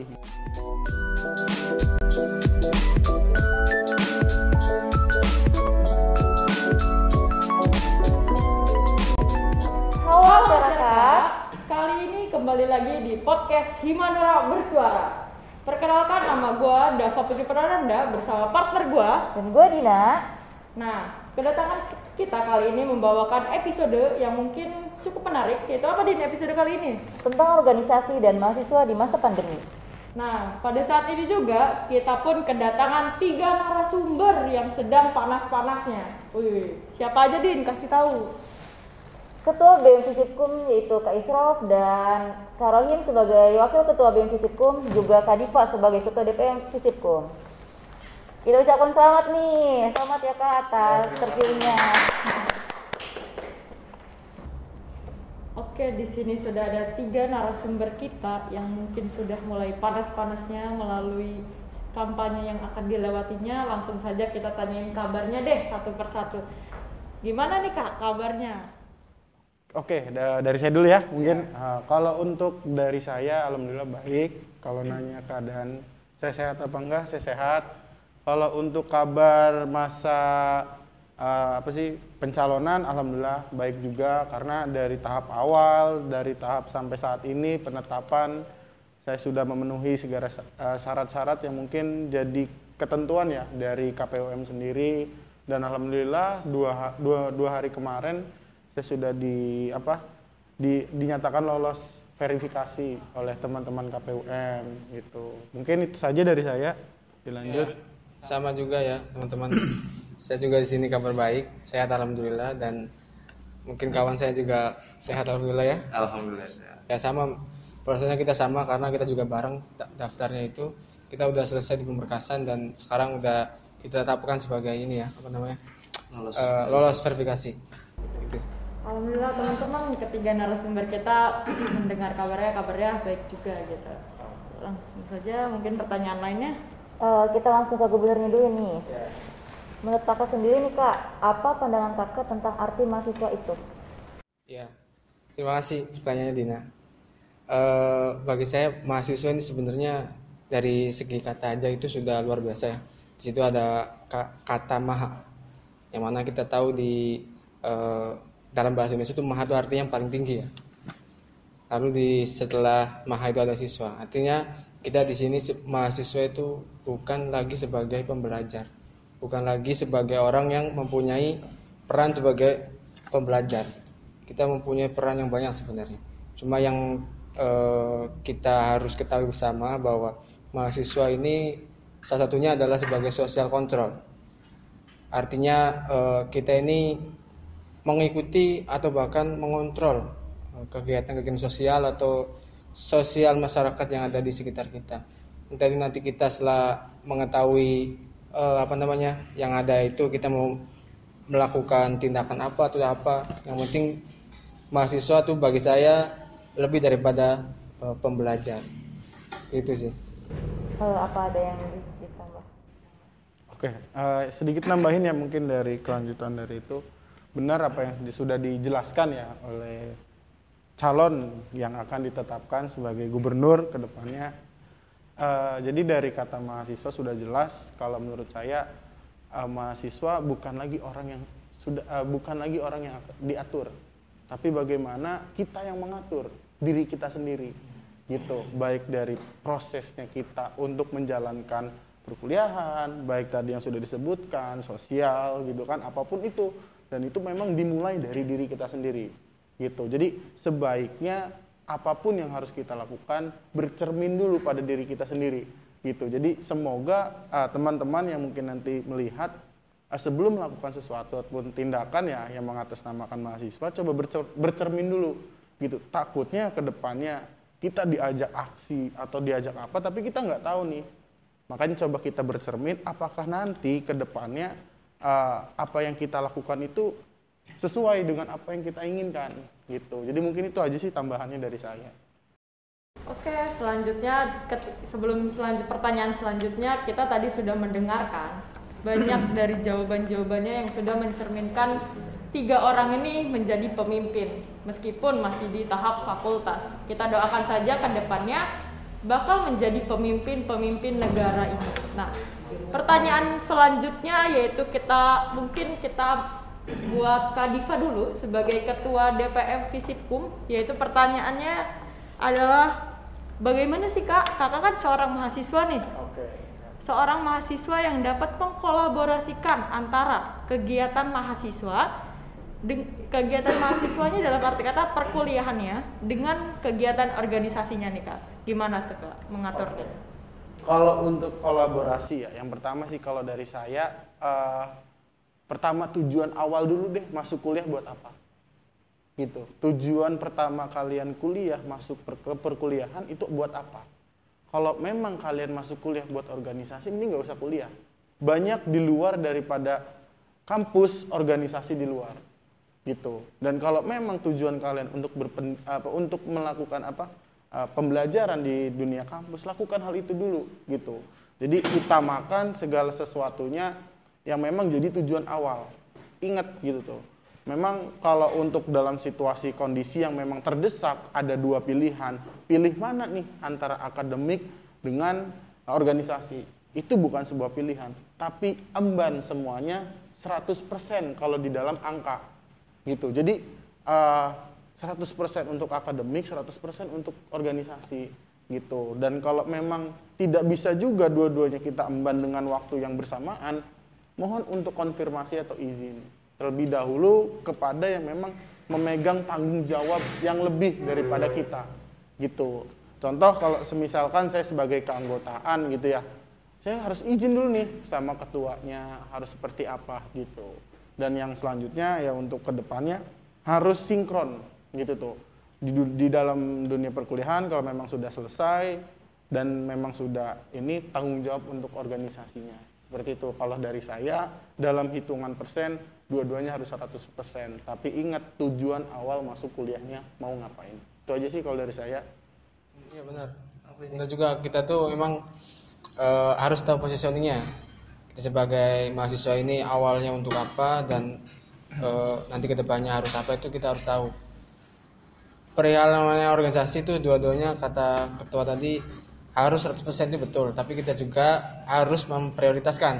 Halo masyarakat, kali ini kembali lagi di podcast Himanura Bersuara. Perkenalkan nama gue Dava Putri Prananda bersama partner gue. Dan gue Dina. Nah, kedatangan kita kali ini membawakan episode yang mungkin cukup menarik. Yaitu apa di episode kali ini? tentang organisasi dan mahasiswa di masa pandemi. Nah, pada saat ini juga kita pun kedatangan tiga narasumber yang sedang panas-panasnya. Wih, siapa aja Din? Kasih tahu. Ketua BEM Visipkum yaitu Kak Isrof dan Kak Rohim sebagai Wakil Ketua BEM Visipkum, juga Kak Diva sebagai Ketua DPM Visipkum. Kita ucapkan selamat nih, selamat ya Kak atas terpilihnya. Oke, di sini sudah ada tiga narasumber kita yang mungkin sudah mulai panas-panasnya melalui kampanye yang akan dilewatinya. Langsung saja kita tanyain kabarnya deh satu persatu. Gimana nih kak kabarnya? Oke, da- dari saya dulu ya. Mungkin uh, kalau untuk dari saya, alhamdulillah baik. Kalau nanya keadaan saya sehat apa enggak, saya sehat. Kalau untuk kabar masa uh, apa sih pencalonan, alhamdulillah baik juga. Karena dari tahap awal, dari tahap sampai saat ini penetapan saya sudah memenuhi segala uh, syarat-syarat yang mungkin jadi ketentuan ya dari KPUM sendiri. Dan alhamdulillah dua, dua, dua hari kemarin saya sudah di apa di, dinyatakan lolos verifikasi oleh teman-teman KPUM gitu. Mungkin itu saja dari saya. Dilanjut. Ya, sama juga ya teman-teman. Saya juga di sini kabar baik, sehat alhamdulillah dan mungkin kawan saya juga sehat alhamdulillah ya. Alhamdulillah sehat. Ya sama prosesnya kita sama karena kita juga bareng da- daftarnya itu kita udah selesai di pemberkasan dan sekarang udah kita tetapkan sebagai ini ya apa namanya Lolos. Eh, lolos verifikasi. Gitu. Alhamdulillah teman-teman ketiga narasumber kita mendengar kabarnya kabarnya baik juga gitu. Langsung saja mungkin pertanyaan lainnya. Eh, kita langsung ke gubernurnya dulu nih. Menurut kakak sendiri nih kak, apa pandangan kakak tentang arti mahasiswa itu? Ya, terima kasih pertanyaannya Dina. Eh, bagi saya mahasiswa ini sebenarnya dari segi kata aja itu sudah luar biasa ya. Di situ ada ka- kata maha, yang mana kita tahu di eh, dalam bahasa Indonesia itu maha itu artinya yang paling tinggi ya. Lalu di setelah maha itu ada siswa, artinya kita di sini mahasiswa itu bukan lagi sebagai pembelajar, bukan lagi sebagai orang yang mempunyai peran sebagai pembelajar. Kita mempunyai peran yang banyak sebenarnya. Cuma yang eh, kita harus ketahui bersama bahwa mahasiswa ini salah satunya adalah sebagai social control. Artinya eh, kita ini mengikuti atau bahkan mengontrol eh, kegiatan-kegiatan sosial atau sosial masyarakat yang ada di sekitar kita. Itu nanti kita setelah mengetahui eh, apa namanya yang ada itu kita mau melakukan tindakan apa atau apa. Yang penting mahasiswa tuh bagi saya lebih daripada eh, pembelajar. Itu sih. Eh, apa ada yang ditambah? Oke, eh, sedikit nambahin ya mungkin dari kelanjutan dari itu. Benar apa yang sudah dijelaskan ya oleh calon yang akan ditetapkan sebagai gubernur ke Eh, jadi dari kata mahasiswa sudah jelas kalau menurut saya eh, mahasiswa bukan lagi orang yang sudah eh, bukan lagi orang yang diatur, tapi bagaimana kita yang mengatur diri kita sendiri gitu. Baik dari prosesnya kita untuk menjalankan perkuliahan baik tadi yang sudah disebutkan sosial gitu kan apa pun itu. Dan itu memang dimulai dari diri kita sendiri gitu. Jadi sebaiknya apa pun yang harus kita lakukan bercermin dulu pada diri kita sendiri gitu. Jadi semoga ah, teman-teman yang mungkin nanti melihat ah, sebelum melakukan sesuatu ataupun tindakan ya yang mengatasnamakan mahasiswa coba bercer- bercermin dulu gitu. Takutnya ke depannya kita diajak aksi atau diajak apa tapi kita nggak tahu nih. Makanya coba kita bercermin apakah nanti ke depannya eh, apa yang kita lakukan itu sesuai dengan apa yang kita inginkan gitu jadi mungkin itu aja sih tambahannya dari saya Oke, selanjutnya sebelum selanjut pertanyaan selanjutnya kita tadi sudah mendengarkan banyak dari jawaban-jawabannya yang sudah mencerminkan tiga orang ini menjadi pemimpin meskipun masih di tahap fakultas. Kita doakan saja ke depannya bakal menjadi pemimpin-pemimpin negara ini. Nah, pertanyaan selanjutnya yaitu kita mungkin kita buat Kak Diva dulu sebagai ketua DPM Visipkum yaitu pertanyaannya adalah bagaimana sih Kak? Kakak kan seorang mahasiswa nih. Seorang mahasiswa yang dapat mengkolaborasikan antara kegiatan mahasiswa kegiatan mahasiswanya dalam arti kata perkuliahannya dengan kegiatan organisasinya nih Kak. Gimana tuh Kak mengaturnya? Kalau untuk kolaborasi ya, yang pertama sih kalau dari saya, eh, pertama tujuan awal dulu deh masuk kuliah buat apa? Gitu. Tujuan pertama kalian kuliah masuk per- ke perkuliahan itu buat apa? Kalau memang kalian masuk kuliah buat organisasi, ini nggak usah kuliah. Banyak di luar daripada kampus organisasi di luar, gitu. Dan kalau memang tujuan kalian untuk berpen, apa, untuk melakukan apa uh, pembelajaran di dunia kampus, lakukan hal itu dulu, gitu. Jadi utamakan segala sesuatunya yang memang jadi tujuan awal. Ingat gitu tuh. Memang kalau untuk dalam situasi kondisi yang memang terdesak ada dua pilihan, pilih mana nih antara akademik dengan uh, organisasi. Itu bukan sebuah pilihan, tapi emban semuanya 100% kalau di dalam angka gitu. Jadi eh, 100% untuk akademik, 100% untuk organisasi gitu. Dan kalau memang tidak bisa juga dua-duanya kita emban dengan waktu yang bersamaan, mohon untuk konfirmasi atau izin terlebih dahulu kepada yang memang memegang tanggung jawab yang lebih daripada kita gitu. Contoh kalau semisalkan saya sebagai keanggotaan gitu ya, saya harus izin dulu nih sama ketuanya harus seperti apa gitu. Dan yang selanjutnya ya untuk ke depannya harus sinkron gitu tuh di, di dalam dunia perkuliahan kalau memang sudah selesai dan memang sudah ini tanggung jawab untuk organisasinya seperti itu kalau dari saya dalam hitungan persen dua-duanya harus 100% tapi ingat tujuan awal masuk kuliahnya mau ngapain itu aja sih kalau dari saya Iya benar. Benar juga kita tuh memang eh, harus tahu positioningnya. Kita sebagai mahasiswa ini awalnya untuk apa dan eh, nanti ke depannya harus apa itu kita harus tahu. Perihal namanya organisasi itu dua-duanya kata ketua tadi harus 100% itu betul, tapi kita juga harus memprioritaskan.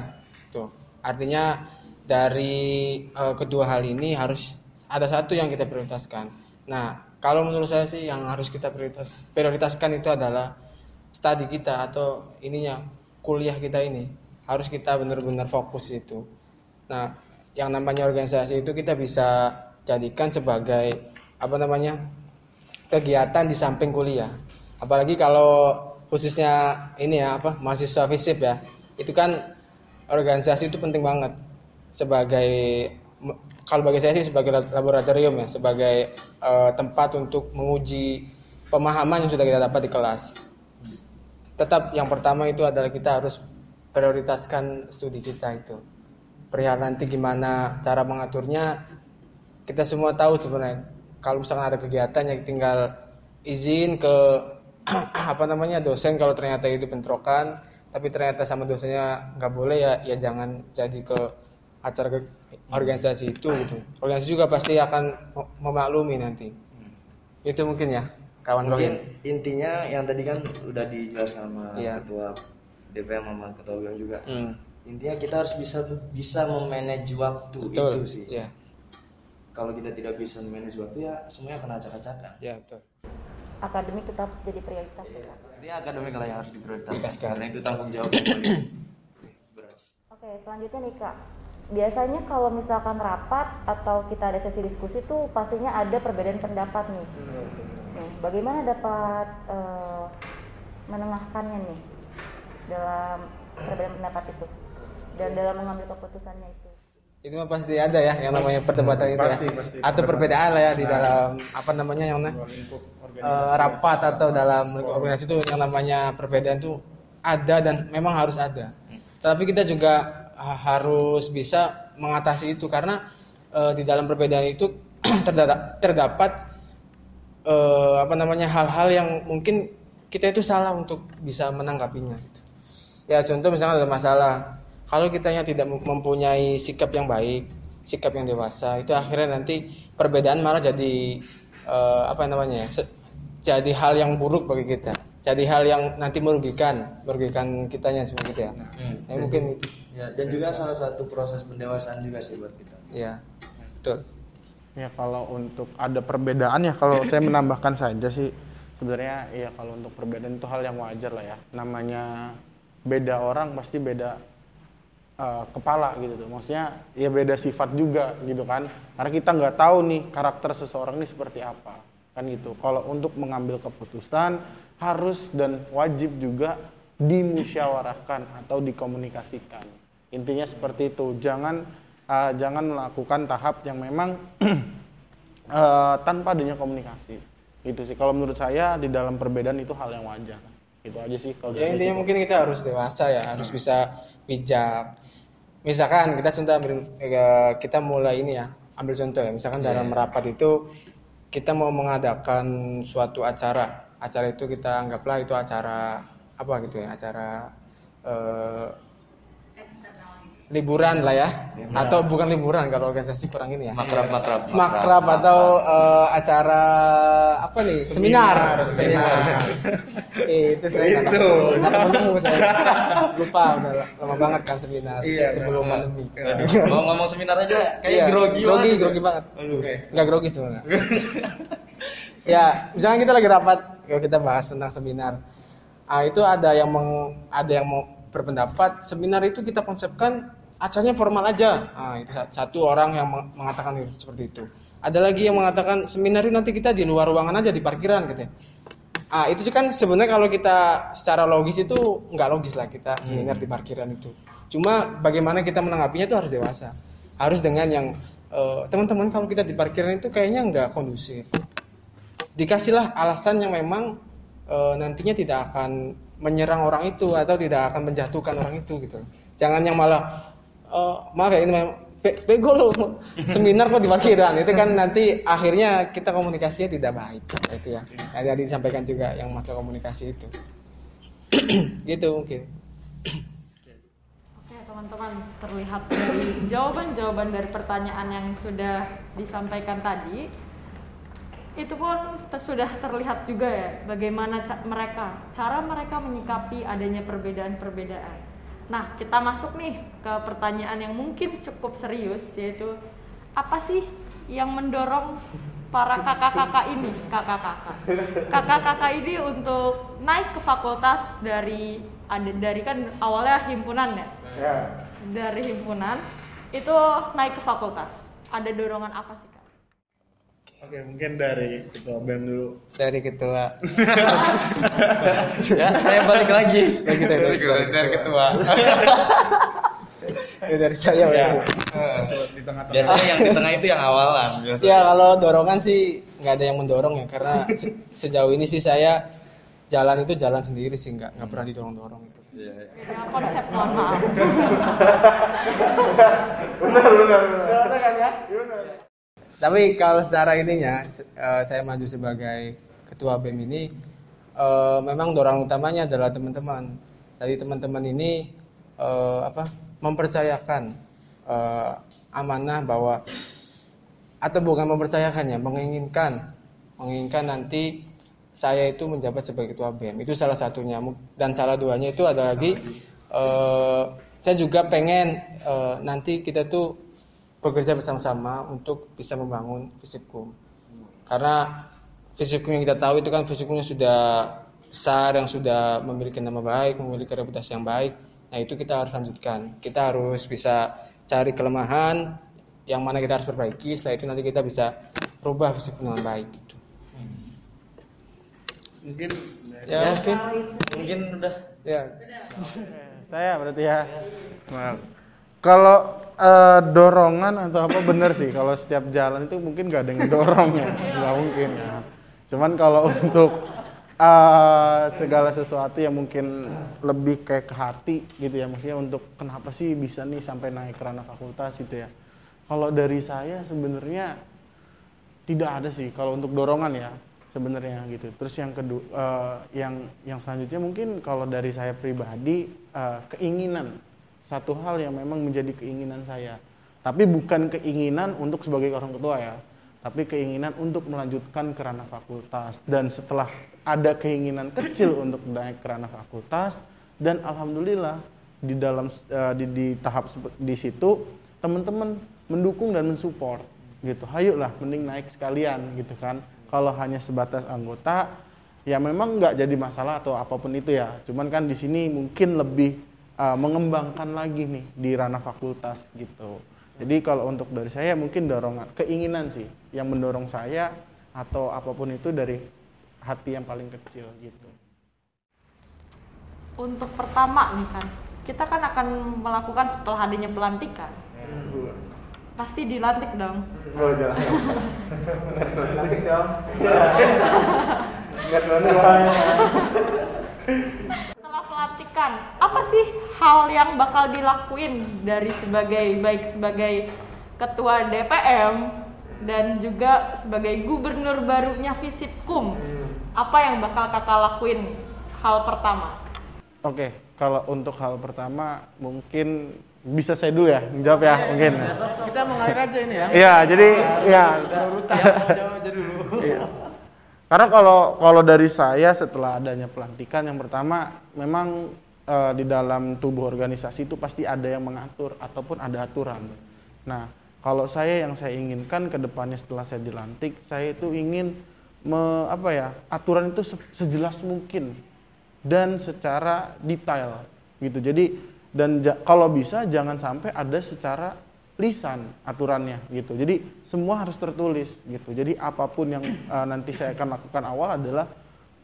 Tuh. Artinya dari eh, kedua hal ini harus ada satu yang kita prioritaskan. Nah, kalau menurut saya sih yang harus kita prioritas, prioritaskan itu adalah studi kita atau ininya kuliah kita ini harus kita benar-benar fokus itu. Nah, yang namanya organisasi itu kita bisa jadikan sebagai apa namanya kegiatan di samping kuliah. Apalagi kalau khususnya ini ya apa mahasiswa FISIP ya, itu kan organisasi itu penting banget sebagai kalau bagi saya sih sebagai lab- laboratorium ya, sebagai eh, tempat untuk menguji pemahaman yang sudah kita dapat di kelas. Tetap yang pertama itu adalah kita harus prioritaskan studi kita itu. Perihal nanti gimana cara mengaturnya, kita semua tahu sebenarnya. Kalau misalkan ada kegiatan yang tinggal izin ke apa namanya dosen kalau ternyata itu bentrokan, tapi ternyata sama dosennya nggak boleh ya, ya jangan jadi ke acara ke organisasi itu gitu. Organisasi juga pasti akan mem- memaklumi nanti. Itu mungkin ya, kawan mungkin Rohin. intinya yang tadi kan udah dijelaskan sama Iya. ketua DPM sama ketua BEM juga Hmm, intinya kita harus bisa bisa memanage waktu betul. itu sih Ya, kalau kita tidak bisa memanage waktu ya semuanya kena acak-acakan ya betul. Akademik tetap jadi prioritas ya, Kak? Intinya akademik lah yang harus diprioritaskan Prioritaskan. karena itu tanggung jawab yang paling berat Oke, selanjutnya nih Kak. Biasanya kalau misalkan rapat atau kita ada sesi diskusi tuh pastinya ada perbedaan pendapat nih. Nih, bagaimana dapat eh, menengahkannya nih dalam perbedaan pendapat itu dan dalam mengambil keputusannya itu? Itu mah pasti ada ya yang namanya perdebatan itu pasti, ya. pasti. Atau perbedaan lah ya di dalam apa namanya yang eh, rapat atau dalam organisasi itu yang namanya perbedaan itu ada dan memang harus ada. Tapi kita juga ha- harus bisa mengatasi itu karena eh, di dalam perbedaan itu terdapat, terdapat eh, apa namanya hal-hal yang mungkin kita itu salah untuk bisa menanggapinya. gitu. Ya contoh misalnya ada masalah, kalau kitanya tidak mem- mempunyai sikap yang baik, sikap yang dewasa, itu akhirnya nanti perbedaan malah jadi eh, apa namanya ya, se- jadi hal yang buruk bagi kita. jadi hal yang nanti merugikan merugikan kitanya semua gitu ya Hmm. ya mungkin itu Ya, dan juga salah satu proses pendewasaan juga sih buat kita. ya betul Ya kalau untuk ada perbedaan ya kalau saya menambahkan saja sih sebenarnya ya kalau untuk perbedaan itu hal yang wajar lah ya. Namanya beda orang pasti beda eh, kepala gitu tuh. Maksudnya ya beda sifat juga gitu kan. Karena kita nggak tahu nih karakter seseorang ini seperti apa kan gitu. Kalau untuk mengambil keputusan harus dan wajib juga dimusyawarahkan atau dikomunikasikan. Intinya seperti itu. Jangan eh, jangan melakukan tahap yang memang eh, tanpa adanya komunikasi. Itu sih kalau menurut saya di dalam perbedaan itu hal yang wajar. Itu aja sih kalau ya intinya saya. mungkin kita harus dewasa ya harus bisa bijak misalkan kita contoh ambil eh, kita mulai ini ya ambil contoh ya. Misalkan dalam rapat itu kita mau mengadakan suatu acara. Acara itu kita anggaplah itu acara apa gitu ya? Acara eh, liburan lah ya. Atau bukan liburan kalau organisasi kurang ini ya. Makrab, makrab, makrab. Atau eh, acara apa nih? Seminar. Seminar. Eh, itu saya nggak ketemu saya lupa udah lama banget kan seminar sebelum pandemi. Aduh, mau ngomong seminar aja kayak Iya, grogi grogi banget. grogi banget. Aduh. nggak grogi sebenarnya. Ya misalnya kita lagi rapat kalau kita bahas tentang seminar. Ah itu ada yang meng, ada yang mau berpendapat. Seminar itu kita konsepkan acaranya formal aja ah itu sa- satu orang yang meng- mengatakan seperti itu ada lagi yang mengatakan seminar itu nanti kita di luar ruangan aja di parkiran gitu. Ah, itu kan sebenarnya kalau kita secara logis itu nggak logis lah kita seminar di parkiran itu. Cuma bagaimana kita menanggapinya itu harus dewasa. Harus dengan yang eh, teman-teman kalau kita di parkiran itu kayaknya nggak kondusif. Dikasihlah alasan yang memang eh, nantinya tidak akan menyerang orang itu atau tidak akan menjatuhkan orang itu gitu. Jangan yang malah eh, maaf ya ini memang be- bego loh. Seminar kok di parkiran itu kan nanti akhirnya kita komunikasinya tidak baik. Itu ya. Tadi disampaikan juga yang masalah komunikasi itu. Gitu mungkin. Oke teman-teman, terlihat dari jawaban-jawaban dari pertanyaan yang sudah disampaikan tadi, itu pun sudah terlihat juga ya bagaimana ca- mereka, cara mereka menyikapi adanya perbedaan-perbedaan. Nah, kita masuk nih ke pertanyaan yang mungkin cukup serius, yaitu apa sih yang mendorong para kakak-kakak ini, kakak-kakak, kakak-kakak ini untuk naik ke fakultas dari ada dari kan awalnya himpunan ya, Ya. dari himpunan itu naik ke fakultas. Ada dorongan apa sih kak? Oke, mungkin dari ketua BEM dulu. dari ketua Ya, saya balik lagi. Dari kita, dari kita. dari ketua. ya, dari saya Ya. ya. Di tengah-tengah. Biasanya yang di tengah itu yang awalan. Biasanya. ya kalau dorongan sih nggak ada yang mendorong ya karena se- sejauh ini sih saya jalan itu jalan sendiri sih nggak nggak pernah didorong dorong itu Iya, iya. Beda konsep, mohon maaf. Tapi kalau secara ininya, eh, saya maju sebagai ketua BEM ini, eh, memang dorong utamanya adalah teman-teman. Dari teman-teman ini eh, apa mempercayakan amanah bahwa atau bukan mempercayakan ya, menginginkan, menginginkan nanti saya itu menjabat sebagai ketua BEM. Itu salah satunya. Dan salah duanya itu ada lagi, saya juga pengen nanti kita tuh bekerja bersama-sama untuk bisa membangun Fisipkum. Karena Fisipkum yang kita tahu itu kan Fisipkum yang sudah besar, yang sudah memiliki nama baik, memiliki reputasi yang baik. Nah itu kita harus lanjutkan. Kita harus bisa cari kelemahan yang mana kita harus perbaiki. Setelah itu nanti kita bisa rubah Fisipkum dengan baik. Gitu. Mungkin Ya, mungkin. Mungkin udah Ya. saya berarti ya. Nah, kalau eh, dorongan atau apa bener sih kalau setiap jalan itu mungkin gak ada yang dorong ya, nggak mungkin ya. Cuman kalau untuk eh, segala sesuatu yang mungkin lebih kayak ke hati gitu ya, maksudnya untuk kenapa sih bisa nih sampai naik ke ranah fakultas gitu ya. Kalau dari saya sebenarnya tidak ada sih kalau untuk dorongan ya sebenarnya gitu. Terus yang kedua eh, yang yang selanjutnya mungkin kalau dari saya pribadi eh, keinginan satu hal yang memang menjadi keinginan saya. Tapi bukan keinginan untuk sebagai orang ketua ya. tapi keinginan untuk melanjutkan ke ranah fakultas dan setelah ada keinginan kecil untuk naik ke ranah fakultas dan alhamdulillah di dalam eh, di, di tahap di situ teman-teman mendukung dan mensupport gitu ayolah mending naik sekalian gitu kan kalau hanya sebatas anggota ya memang nggak jadi masalah atau apa pun itu ya cuman kan di sini mungkin lebih uh, mengembangkan lagi nih di ranah fakultas gitu. Jadi kalau untuk dari saya mungkin dorongan keinginan sih yang mendorong saya atau apa pun itu dari hati yang paling kecil gitu. Untuk pertama nih kan, kita kan akan melakukan setelah adanya pelantikan. Pasti dilantik dong. Setelah apa sih hal yang bakal dilakuin dari sebagai baik sebagai ketua DPM dan juga sebagai gubernur barunya Visipkum? Apa yang bakal kakak lakuin hal pertama? Oke, kalau untuk hal pertama mungkin bisa saya dulu ya menjawab ya mungkin. Kita mengalir aja ini ya. Iya, jadi ya. Urutan jawab aja dulu. Iya. Karena kalau kalau dari saya setelah adanya pelantikan yang pertama memang eh, di dalam tubuh organisasi itu pasti ada yang mengatur ataupun ada aturan. Nah, kalau saya yang saya inginkan ke depannya setelah saya dilantik, saya itu ingin me- apa ya aturan itu se- sejelas mungkin dan secara detail gitu. Jadi dan ja- kalau bisa jangan sampai ada secara lisan aturannya gitu. Jadi semua harus tertulis gitu. Jadi apa pun yang eh, nanti saya akan lakukan awal adalah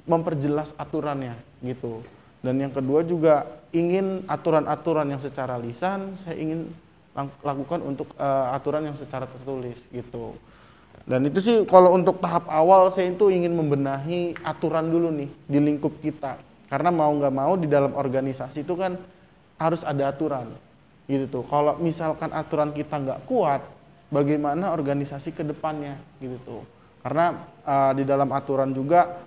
memperjelas aturannya gitu. Dan yang kedua juga ingin aturan-aturan yang secara lisan saya ingin lakukan untuk eh, aturan yang secara tertulis gitu. Dan itu sih kalau untuk tahap awal saya itu ingin membenahi aturan dulu nih di lingkup kita. Karena mau nggak mau di dalam organisasi itu kan harus ada aturan gitu tuh. Kalau misalkan aturan kita nggak kuat, bagaimana organisasi ke depannya gitu tuh. Karena uh, di dalam aturan juga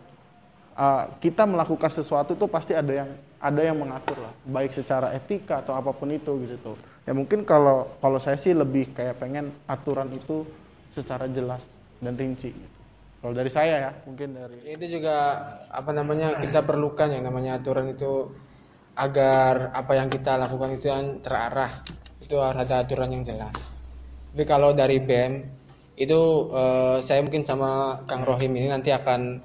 uh, kita melakukan sesuatu tuh pasti ada yang ada yang mengatur lah, baik secara etika atau apa pun itu gitu. Ya mungkin kalau kalau saya sih lebih kayak pengen aturan itu secara jelas dan rinci. Gitu. Kalau dari saya ya, mungkin dari itu juga apa namanya kita perlukan yang namanya aturan itu agar apa yang kita lakukan itu yang terarah itu harus ada aturan yang jelas tapi kalau dari BEM itu eh, saya mungkin sama Kang Rohim ini nanti akan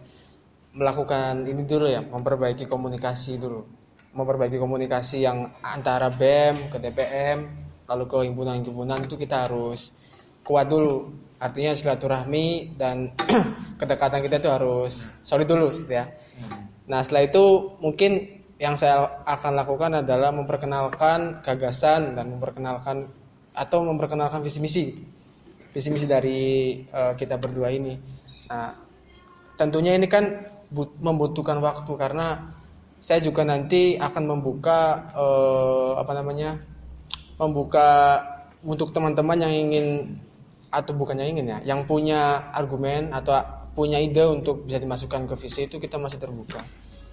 melakukan ini dulu ya memperbaiki komunikasi dulu. Memperbaiki komunikasi yang antara BEM ke DPM lalu ke himpunan-himpunan itu kita harus kuat dulu. Artinya silaturahmi dan kedekatan kita itu harus solid dulu gitu ya. Nah setelah itu mungkin yang saya akan lakukan adalah memperkenalkan gagasan dan memperkenalkan atau memperkenalkan visi misi gitu. visi misi dari eh, kita berdua ini. Nah tentunya ini kan membutuhkan waktu. Karena saya juga nanti akan membuka eh, apa namanya membuka untuk teman-teman yang ingin atau bukannya ingin ya yang punya argumen atau punya ide untuk bisa dimasukkan ke visi itu kita masih terbuka.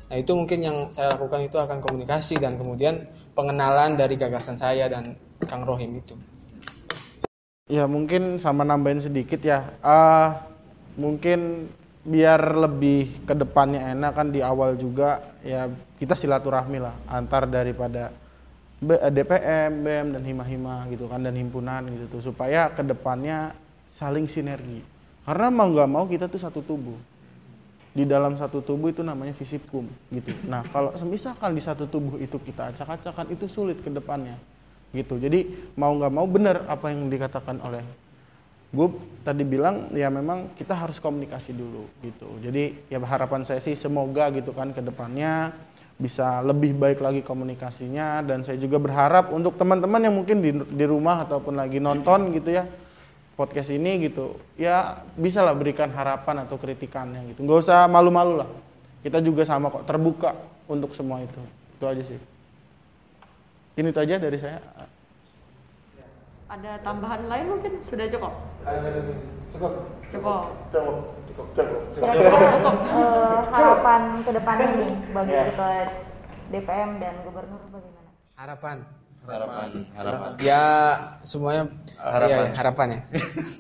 Nah itu mungkin yang saya lakukan itu akan komunikasi dan kemudian pengenalan dari gagasan saya dan Kang Rohim itu. Ya mungkin sama nambahin sedikit ya. Ah mungkin biar lebih ke depannya enak kan di awal juga ya kita silaturahmi lah antar daripada eh, DPM, BEM dan hima-hima gitu kan dan himpunan gitu tuh supaya ke depannya saling sinergi. Karena mau nggak mau kita tuh satu tubuh. Di dalam satu tubuh itu namanya visipkum gitu. Nah, kalau misalkan di satu tubuh itu kita acak-acakan itu sulit ke depannya gitu jadi mau nggak mau benar apa yang dikatakan oleh gue tadi bilang ya memang kita harus komunikasi dulu gitu. Jadi ya harapan saya sih semoga gitu kan ke depannya bisa lebih baik lagi komunikasinya. Dan saya juga berharap untuk teman-teman yang mungkin di, di rumah ataupun lagi nonton gitu ya podcast ini gitu ya bisa lah berikan harapan atau kritikannya gitu. Nggak usah malu-malu lah. Kita juga sama kok terbuka untuk semua itu. Itu aja sih. Ini itu aja dari saya Ada tambahan lain mungkin? Sudah cukup? cukup. Cukup. Kira-kira eh, harapan ke depannya nih bagi ketua DPM dan gubernur bagaimana? harapan. Harapan. Harapan. Ya semuanya eh, Harapan. iya, harapan ya.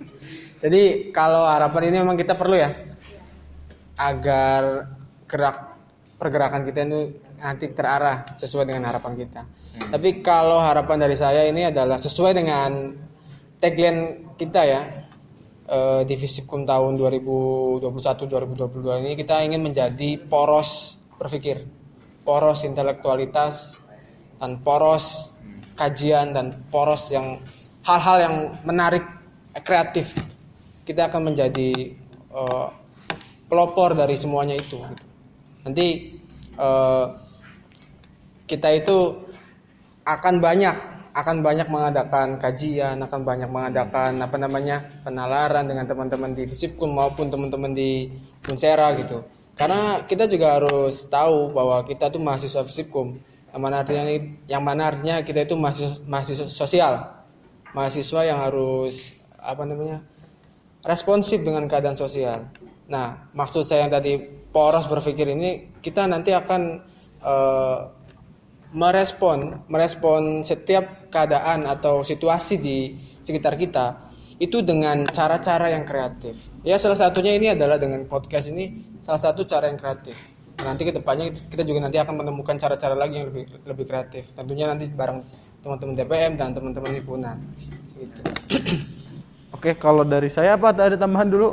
Jadi kalau harapan ini memang kita perlu ya agar gerak pergerakan kita itu nanti terarah sesuai dengan harapan kita. Tapi kalau harapan dari saya ini adalah sesuai dengan tagline kita ya eh, di Visipkum tahun 2021-2022 ini kita ingin menjadi poros berpikir, poros intelektualitas dan poros kajian dan poros yang hal-hal yang menarik kreatif. Kita akan menjadi eh, pelopor dari semuanya itu gitu. nanti eh, kita itu akan banyak akan banyak mengadakan kajian akan banyak mengadakan apa namanya penalaran dengan teman-teman di Visipkum maupun teman-teman di Unsera gitu. Karena kita juga harus tahu bahwa kita tuh mahasiswa Visipkum yang mana artinya yang mana artinya kita itu mahasiswa, mahasiswa sosial. Mahasiswa yang harus apa namanya responsif dengan keadaan sosial. Nah, maksud saya yang tadi poros berpikir ini kita nanti akan eh, merespon merespon setiap keadaan atau situasi di sekitar kita itu dengan cara-cara yang kreatif. Ya salah satunya ini adalah dengan podcast ini salah satu cara yang kreatif. Nanti ke depannya kita juga nanti akan menemukan cara-cara lagi yang lebih lebih kreatif. Tentunya nanti bareng teman-teman DPM dan teman-teman himpunan. Gitu. Oke, kalau dari saya apa ada tambahan dulu?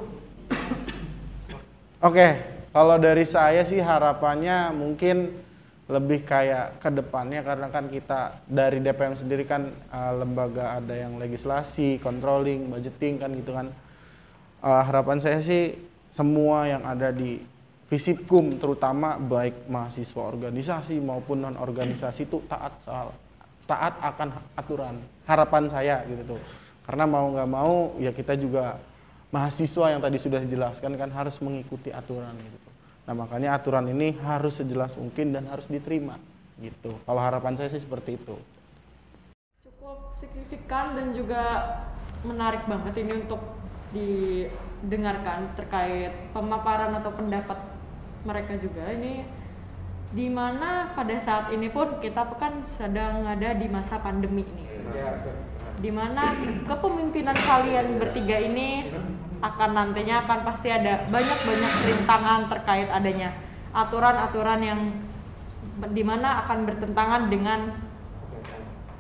Oke, kalau dari saya sih harapannya mungkin lebih kayak ke depannya karena kan kita dari DPM sendiri kan eh, lembaga ada yang legislasi, controlling, budgeting kan gitu kan. Eh, harapan saya sih semua yang ada di Visipkum terutama baik mahasiswa organisasi maupun non organisasi itu taat soal taat akan aturan. Harapan saya gitu tuh. Karena mau nggak mau ya kita juga mahasiswa yang tadi sudah dijelaskan kan harus mengikuti aturan gitu. Nah makanya aturan ini harus sejelas mungkin dan harus diterima gitu. Kalau harapan saya sih seperti itu. cukup signifikan dan juga menarik banget ini untuk didengarkan terkait pemaparan atau pendapat mereka juga ini di mana pada saat ini pun kita kan sedang ada di masa pandemi nih di mana kepemimpinan kalian bertiga ini akan nantinya akan pasti ada banyak-banyak rintangan terkait adanya aturan-aturan yang di mana akan bertentangan dengan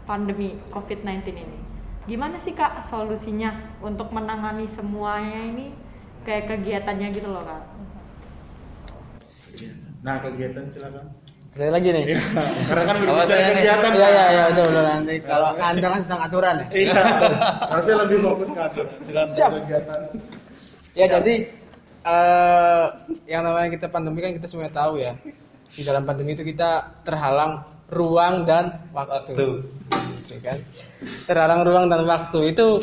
pandemi COVID-19 ini. Gimana sih kak solusinya untuk menangani semuanya ini kayak kegiatannya gitu loh kak? Nah kegiatan silakan. Saya lagi nih. Karena kan berbicara saya nih. kegiatan, Iya iya iya betul betul nanti kalau anda kan sedang aturan ya. Iya. Harusnya lebih fokus ke aturan Siap. kegiatan. Ya jadi eh yang namanya kita pandemi kan kita semua tahu ya. Di dalam pandemi itu kita terhalang ruang dan waktu. Ya kan? Terhalang ruang dan waktu itu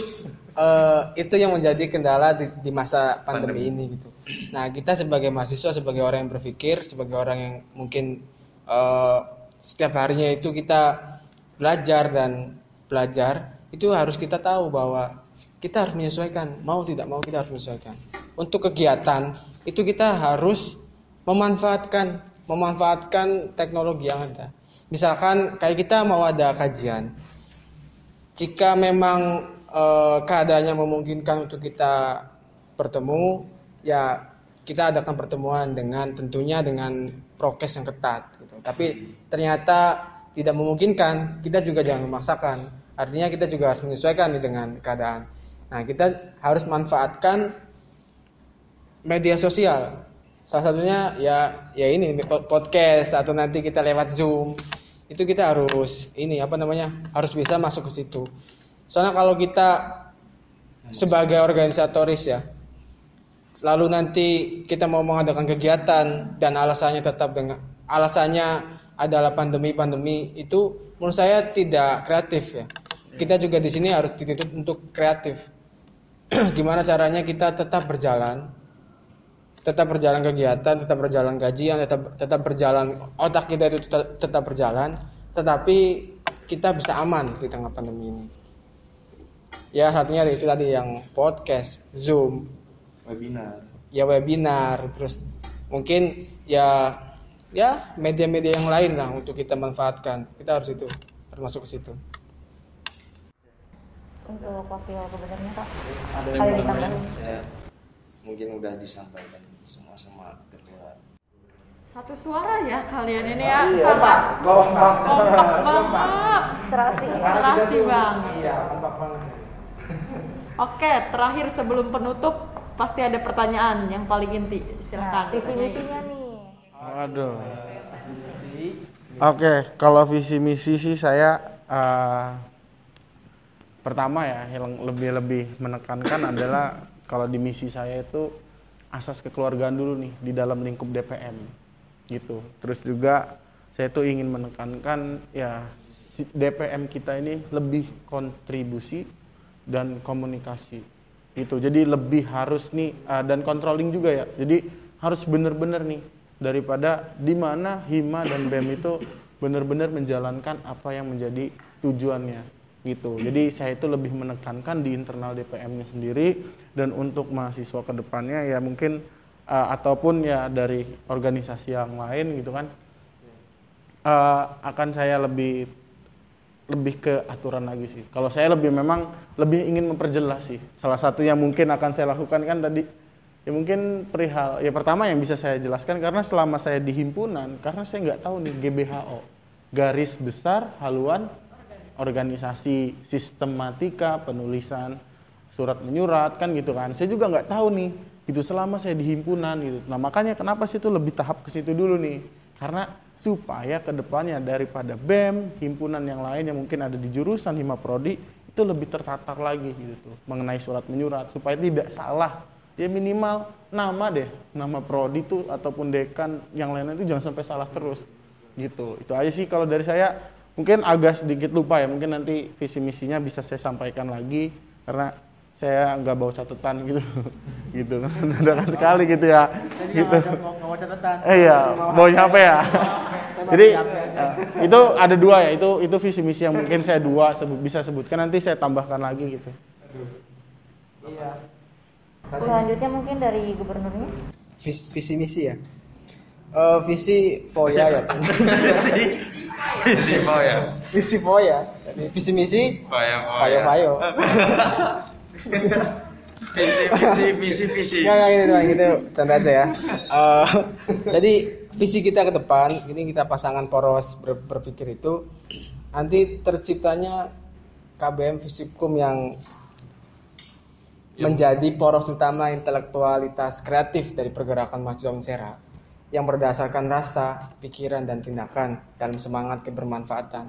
eh, itu yang menjadi kendala di, di masa pandemi, ini gitu. Nah kita sebagai mahasiswa, sebagai orang yang berpikir, sebagai orang yang mungkin eh, setiap harinya itu kita belajar dan belajar itu harus kita tahu bahwa kita harus menyesuaikan mau tidak mau kita harus menyesuaikan. Untuk kegiatan itu kita harus memanfaatkan memanfaatkan teknologi yang ada. Misalkan kayak kita mau ada kajian jika memang eh, keadaannya memungkinkan untuk kita bertemu ya kita adakan pertemuan dengan tentunya dengan prokes yang ketat gitu. tapi ternyata tidak memungkinkan kita juga jangan memaksakan. Artinya kita juga harus menyesuaikan nih dengan keadaan. Nah kita harus manfaatkan media sosial. Salah satunya ya ya ini po- podcast atau nanti kita lewat zoom. Itu kita harus ini apa namanya harus bisa masuk ke situ. Soalnya kalau kita sebagai organisatoris ya lalu nanti kita mau mengadakan kegiatan dan alasannya tetap dengan alasannya adalah pandemi-pandemi itu menurut saya tidak kreatif ya. Kita juga di sini harus dituntut untuk kreatif. Gimana caranya kita tetap berjalan, tetap berjalan kegiatan, tetap berjalan kajian, tetap tetap berjalan otak kita itu tetap, tetap berjalan, tetapi kita bisa aman di tengah pandemi ini. Ya satunya itu tadi yang podcast, Zoom, webinar ya webinar terus mungkin ya ya media-media yang lain lah untuk kita manfaatkan kita harus itu termasuk ke situ untuk wakil gubernurnya Kak. Ada Ada yang ditambahin? Ya, mungkin udah disampaikan semua sama ketua. Satu suara ya kalian ini ya sangat Kompak. kompak banget. Serasi. Serasi bang. Iya, kompak banget. Oke, terakhir sebelum penutup pasti ada pertanyaan yang paling inti. Silahkan. Nah, visi misinya nih. Waduh. Oke, kalau visi misi sih saya eh, pertama ya yang lebih lebih menekankan adalah kalau di misi saya itu asas kekeluargaan dulu nih di dalam lingkup DPM gitu. Terus juga saya tuh ingin menekankan ya DPM kita ini lebih kontribusi dan komunikasi gitu. Jadi lebih harus nih eh, dan controlling juga ya. Jadi harus benar-benar nih daripada di mana Hima dan BEM itu benar-benar menjalankan apa yang menjadi tujuannya gitu. Jadi saya itu lebih menekankan di internal DPM-nya sendiri dan untuk mahasiswa ke depannya ya mungkin eh, ataupun ya dari organisasi yang lain gitu kan eh, akan saya lebih lebih ke aturan lagi sih. Kalau saya lebih memang lebih ingin memperjelas sih. Salah satu yang mungkin akan saya lakukan kan tadi ya mungkin perihal ya pertama yang bisa saya jelaskan karena selama saya di himpunan karena saya nggak tahu nih GBHO garis besar haluan organisasi sistematika penulisan surat menyurat kan gitu kan saya juga nggak tahu nih itu selama saya di himpunan gitu nah makanya kenapa sih itu lebih tahap ke situ dulu nih karena supaya ke depannya daripada BEM himpunan yang lain yang mungkin ada di jurusan Hima Prodi itu lebih tertatar lagi gitu tuh mengenai surat menyurat supaya tidak salah. Ya minimal nama deh nama prodi tuh ataupun dekan yang lainnya itu jangan sampai salah terus gitu. Itu aja sih kalau dari saya. Mungkin agak sedikit lupa ya mungkin nanti visi misinya bisa saya sampaikan lagi karena saya nggak bawa catatan gitu. Gitu dadakan sekali gitu ya. Gitu. Mau catatan. eh iya bawanya apa ya? Jadi eh, itu ada dua ya itu itu visi misi yang mungkin saya dua sebut, bisa sebutkan nanti saya tambahkan lagi gitu. Iya. Selanjutnya mungkin dari gubernurnya. Vis- visi misi ya? Eh, visi foya ya? Visi mau ya. visi foya. Visi misi? Fayo fayo Visi visi visi visi. Nggak, nggak, gitu doang, gitu canda aja ya. Eh, jadi visi kita ke depan, ini kita pasangan poros ber- berpikir itu nanti terciptanya KBM Visipkum yang menjadi poros utama intelektualitas kreatif dari pergerakan mahasiswa Unsera yang berdasarkan rasa, pikiran, dan tindakan dalam semangat kebermanfaatan.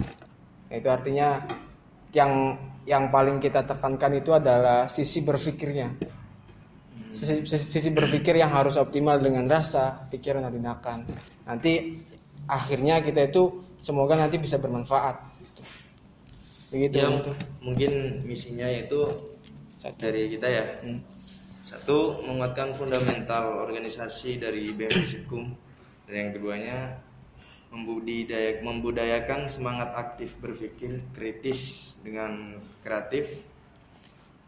Nah, Itu artinya yang yang paling kita tekankan itu adalah sisi berpikirnya sisi, sisi- sisi berpikir yang harus optimal dengan rasa, pikiran dan tindakan. Nanti akhirnya kita itu semoga nanti bisa bermanfaat. Begitu. Ya, gitu. mungkin misinya itu dari kita ya. Hmm. Satu, menguatkan fundamental organisasi dari BEM Visipkum. Dan yang keduanya, membudidaya, membudayakan semangat aktif berpikir kritis dengan kreatif.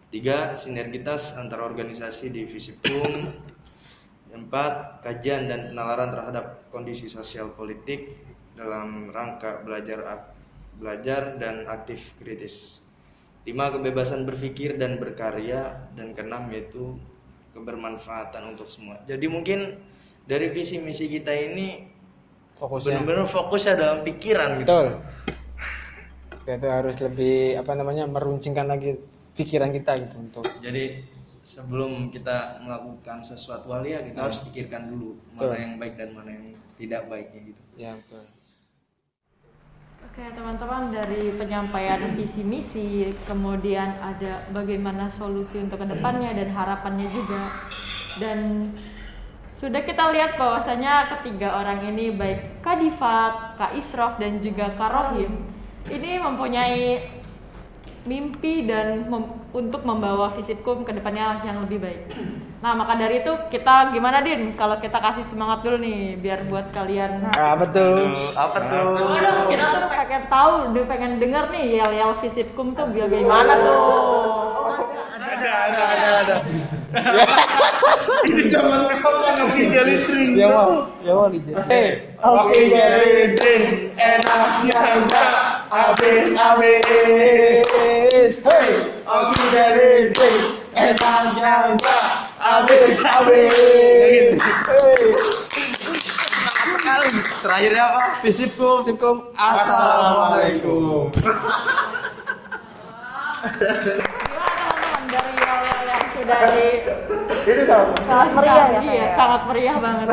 Tiga, sinergitas antar organisasi di Visipkum. Empat, kajian dan penalaran terhadap kondisi sosial politik dalam rangka belajar belajar dan aktif kritis. Lima, kebebasan berpikir dan berkarya dan keenam yaitu kebermanfaatan untuk semua. Jadi mungkin dari visi misi kita ini Fokusnya. benar-benar fokusnya dalam pikiran gitu. Betul. Kita itu harus lebih apa namanya meruncingkan lagi pikiran kita gitu untuk Jadi sebelum kita melakukan sesuatu hal ya kita harus pikirkan dulu mana Betul. yang baik dan mana yang tidak baiknya gitu. ya betul. Oke teman-teman dari penyampaian visi misi kemudian ada bagaimana solusi untuk ke depannya dan harapannya juga dan sudah kita lihat bahwasanya ketiga orang ini baik Kak Diva, Kak Isrof dan juga Kak Rohim ini mempunyai mimpi dan mem- untuk membawa Visipkum ke depannya yang lebih baik. Nah maka dari itu kita gimana Din kalau kita kasih semangat dulu nih biar buat kalian Ah betul. Apa tuh? Kita tuh pengen tahu, udah pengen denger nih yel-yel visipkum tuh bagaimana tuh. Ya mau, ya mau dijelasin. Oke, jadi enaknya enggak. Abis, abis. Hey, Oki dari enaknya enggak. Abis, abis. Hey. sekali. Terakhirnya apa? Visipkum. Assalamualaikum. Assalamualaikum. Gimana teman-teman dari awal yang sudah di Itu sama. Sangat meriah ya, Iya, ya? sangat meriah banget.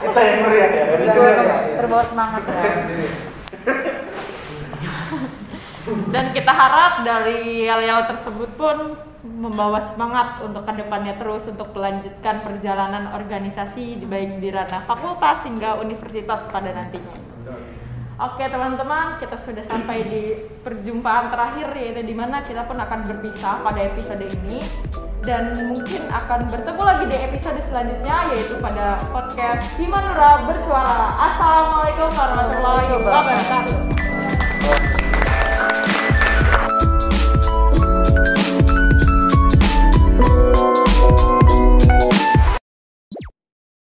Kita yang meriah ya. Jadi gue terbawa semangat ya. Dan kita harap dari yel-yel tersebut pun membawa semangat untuk ke depannya terus untuk melanjutkan perjalanan organisasi di- baik di ranah fakultas hingga universitas pada nantinya. Oke teman-teman, kita sudah sampai di perjumpaan terakhir yaitu di mana kita pun akan berpisah pada episode ini dan mungkin akan bertemu lagi di episode selanjutnya yaitu pada podcast Himanura Bersuara. Assalamualaikum warahmatullahi wabarakatuh.